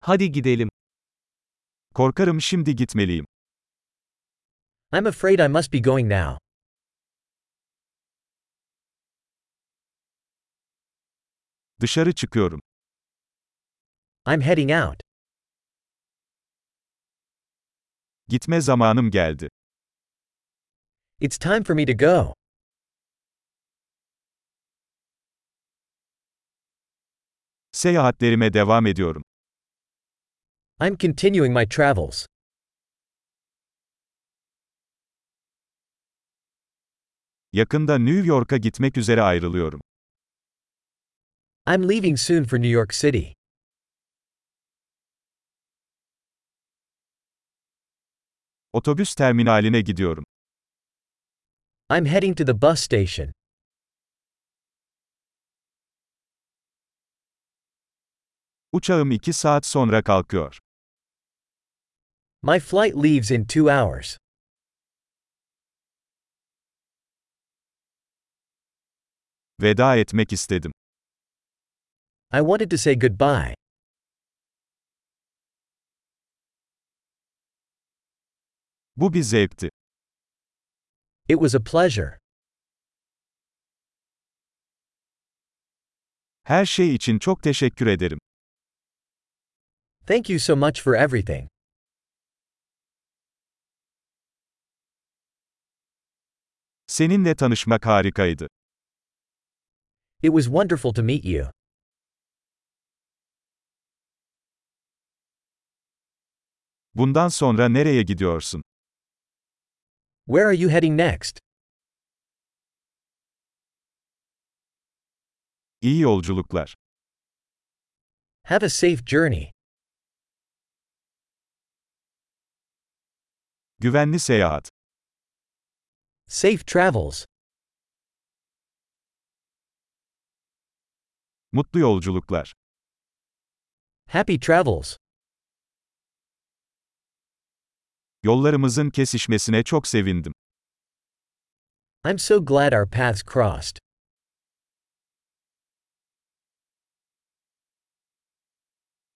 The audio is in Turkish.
Hadi gidelim. Korkarım şimdi gitmeliyim. I'm afraid I must be going now. Dışarı çıkıyorum. I'm heading out. Gitme zamanım geldi. It's time for me to go. Seyahatlerime devam ediyorum. I'm continuing my travels. Yakında New York'a gitmek üzere ayrılıyorum. I'm leaving soon for New York City. Otobüs terminaline gidiyorum. I'm heading to the bus station. Uçağım iki saat sonra kalkıyor. My flight leaves in two hours. Veda etmek istedim. I wanted to say goodbye. Bu bir zevkti. It was a pleasure. Her şey için çok teşekkür ederim. Thank you so much for everything. Seninle tanışmak harikaydı. It was wonderful to meet you. Bundan sonra nereye gidiyorsun? Where are you heading next? İyi yolculuklar. Have a safe journey. Güvenli seyahat. Safe travels. Mutlu yolculuklar. Happy travels. Yollarımızın kesişmesine çok sevindim. I'm so glad our paths crossed.